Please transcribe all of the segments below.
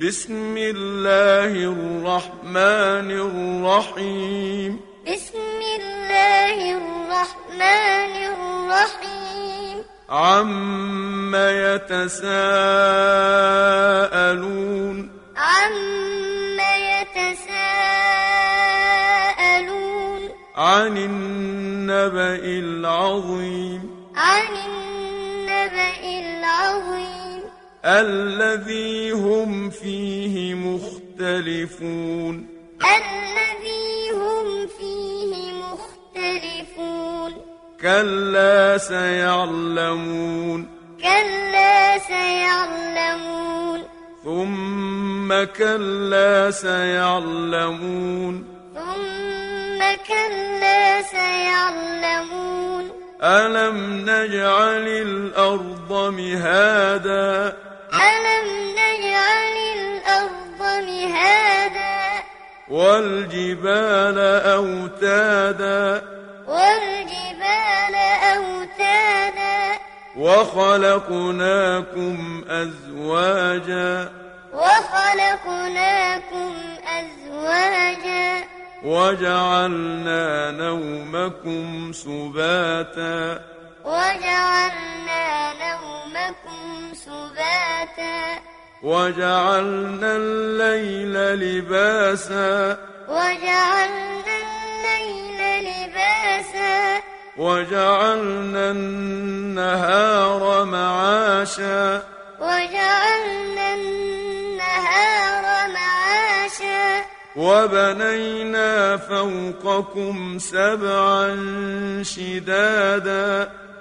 بسم الله الرحمن الرحيم بسم الله الرحمن الرحيم عم يتساءلون عم يتساءلون عن النبأ العظيم عن النبأ العظيم الذي هم فيه مختلفون. الذي هم فيه مختلفون. كلا سيعلمون. كلا سيعلمون. ثم كلا سيعلمون. ثم كلا سيعلمون. ألم نجعل الأرض مهادا ألم نجعل الأرض مهادا والجبال أوتادا والجبال أوتادا وخلقناكم أزواجا وخلقناكم أزواجا وجعلنا نومكم سباتا وجعلنا نومكم سباتا. وجعلنا الليل لباسا. وجعلنا الليل لباسا. وجعلنا النهار معاشا. وجعلنا النهار معاشا. وبنينا فوقكم سبعا شدادا.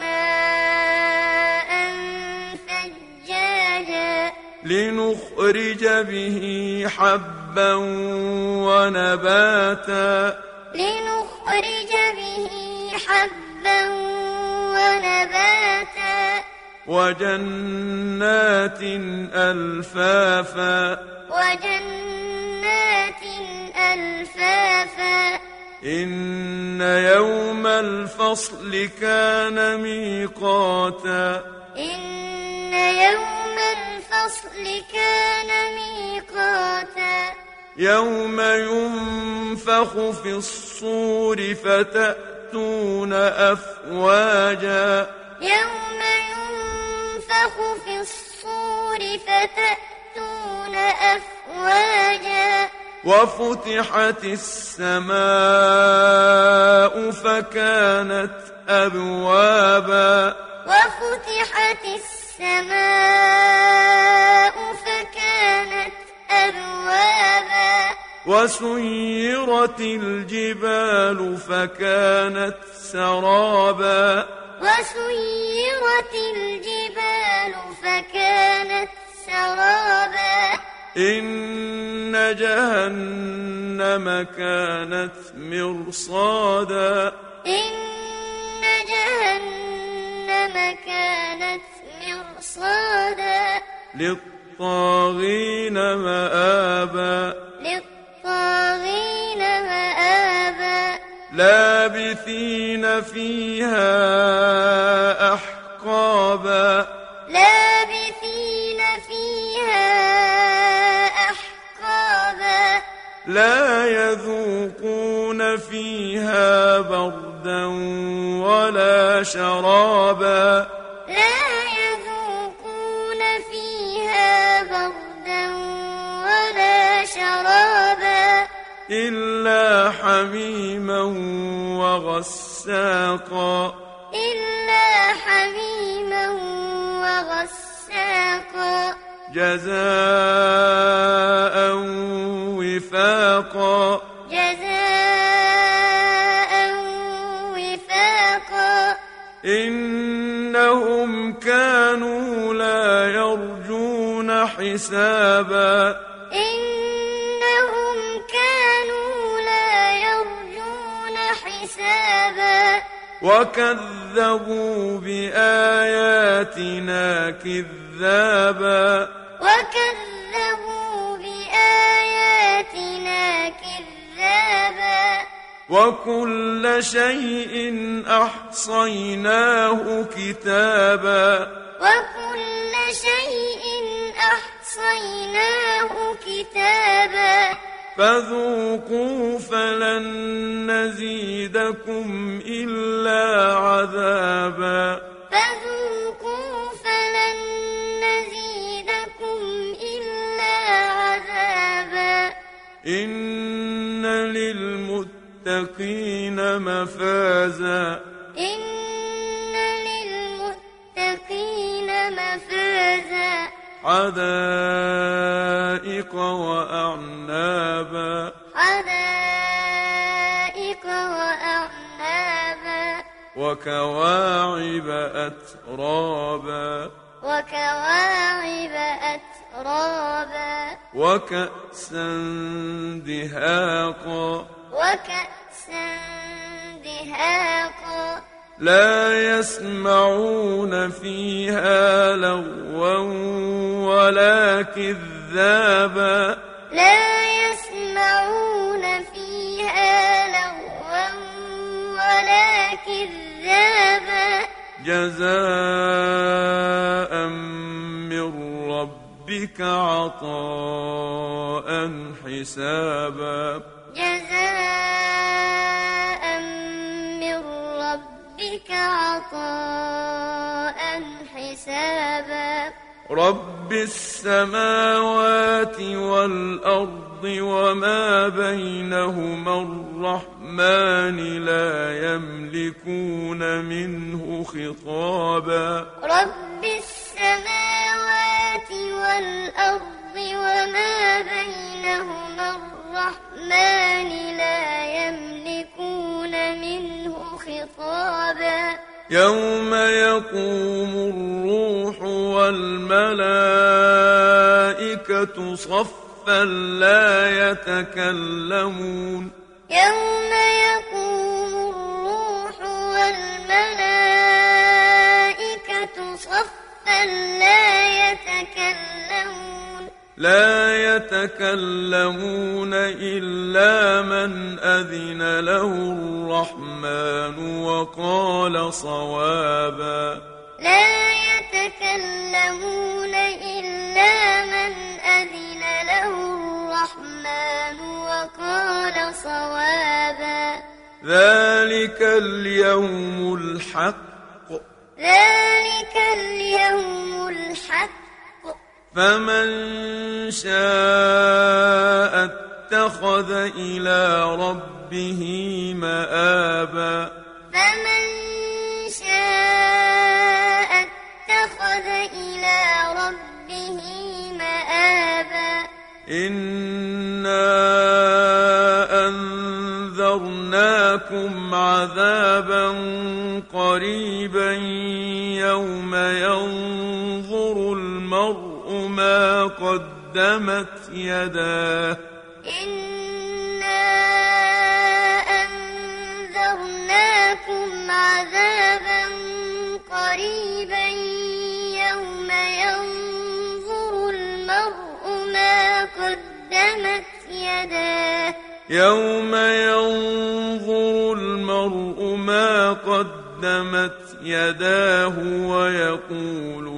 ماء ثجاجا لنخرج به حبا ونباتا. لنخرج به حبا ونباتا. وجنات ألفافا. وجنات ألفافا. إن يوم الفصل كان ميقاتا. إن يوم الفصل كان ميقاتا. يوم ينفخ في الصور فتأتون أفواجا. يوم ينفخ في الصور فتأتون وفتحت السماء فكانت أبوابا. وفتحت السماء فكانت أبوابا. وسيرت الجبال فكانت سرابا. وسيرت الجبال فكانت سرابا. إن جهنم كانت مرصادا. إن جهنم كانت مرصادا. للطاغين مآبا. للطاغين مآبا. لابثين فيها لا يذوقون فيها بردا ولا شرابا. لا يذوقون فيها بردا ولا شرابا. إلا حميما وغساقا. إلا حميما وغساقا. جزاء حسابا. إنهم كانوا لا يرجون حسابا. وكذبوا بآياتنا كذابا. وكذبوا بآياتنا كذابا. وكل شيء أحصيناه كتابا. وكل شيء أحصيناه كتابا فذوقوا فلن نزيدكم إلا عذابا فذوقوا فلن نزيدكم إلا عذابا إن للمتقين مفازا حدائق وأعنابا. حدائق وأعنابا. وكواعب أترابا. وكواعب أترابا. وكأسا دهاقا. وكأسا دهاقا. لا يسمعون فيها لغوا ولا كذابا. لا يسمعون فيها لغوا ولا كذابا. جزاء من ربك عطاء حسابا. عطاء حسابا. رب السماوات والأرض وما بينهما الرحمن لا يملكون منه خطابا. رب السماوات والأرض وما بينهما الرحمن لا يملكون منه خطابا. يوم يقوم الروح والملائكة صفا لا يتكلمون يوم يقوم الروح والملائكة صفا لا يتكلمون لا يتكلمون إلا من أذن له الرحمن وقال صوابا. لا يتكلمون إلا من أذن له الرحمن وقال صوابا. ذلك اليوم الحق. ذلك اليوم الحق. فمن شاء اتخذ إلى ربه مآبا فمن شاء اتخذ إلى ربه مآبا إنا أنذرناكم عذابا قريبا يوم ينظر قدمت يداه. إنا أنذرناكم عذابا قريبا يوم ينظر المرء ما قدمت يداه. يوم ينظر المرء ما قدمت يداه ويقول